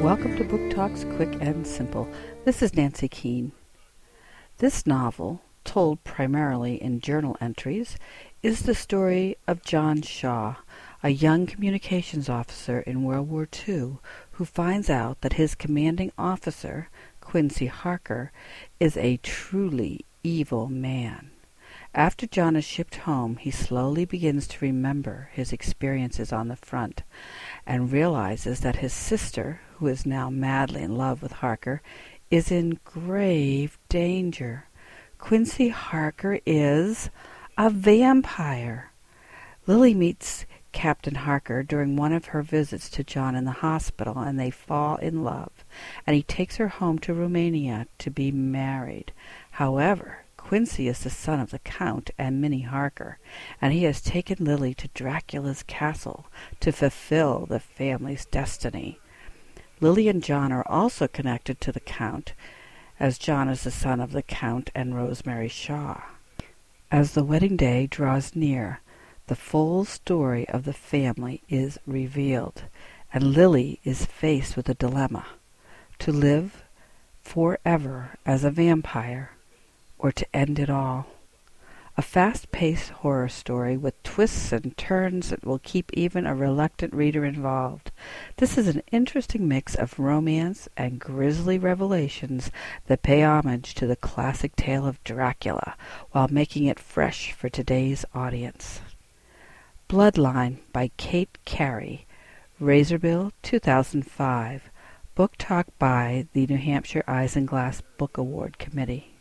Talks Quick and Simple. This is Nancy Keane. This novel, told primarily in journal entries, is the story of John Shaw, a young communications officer in World War II who finds out that his commanding officer, Quincy Harker, is a truly evil man. After John is shipped home, he slowly begins to remember his experiences on the front and realizes that his sister, who is now madly in love with Harker, is in grave danger. Quincy Harker is a vampire. Lily meets Captain Harker during one of her visits to John in the hospital, and they fall in love, and he takes her home to Romania to be married. However, Quincy is the son of the Count and Minnie Harker, and he has taken Lily to Dracula's castle to fulfill the family's destiny. Lily and John are also connected to the Count, as John is the son of the Count and Rosemary Shaw. As the wedding day draws near, the full story of the family is revealed, and Lily is faced with a dilemma to live forever as a vampire or to end it all. A fast-paced horror story with twists and turns that will keep even a reluctant reader involved. This is an interesting mix of romance and grisly revelations that pay homage to the classic tale of Dracula while making it fresh for today's audience. Bloodline by Kate Cary, Razorbill 2005, Book Talk by the New Hampshire Isinglass Book Award Committee.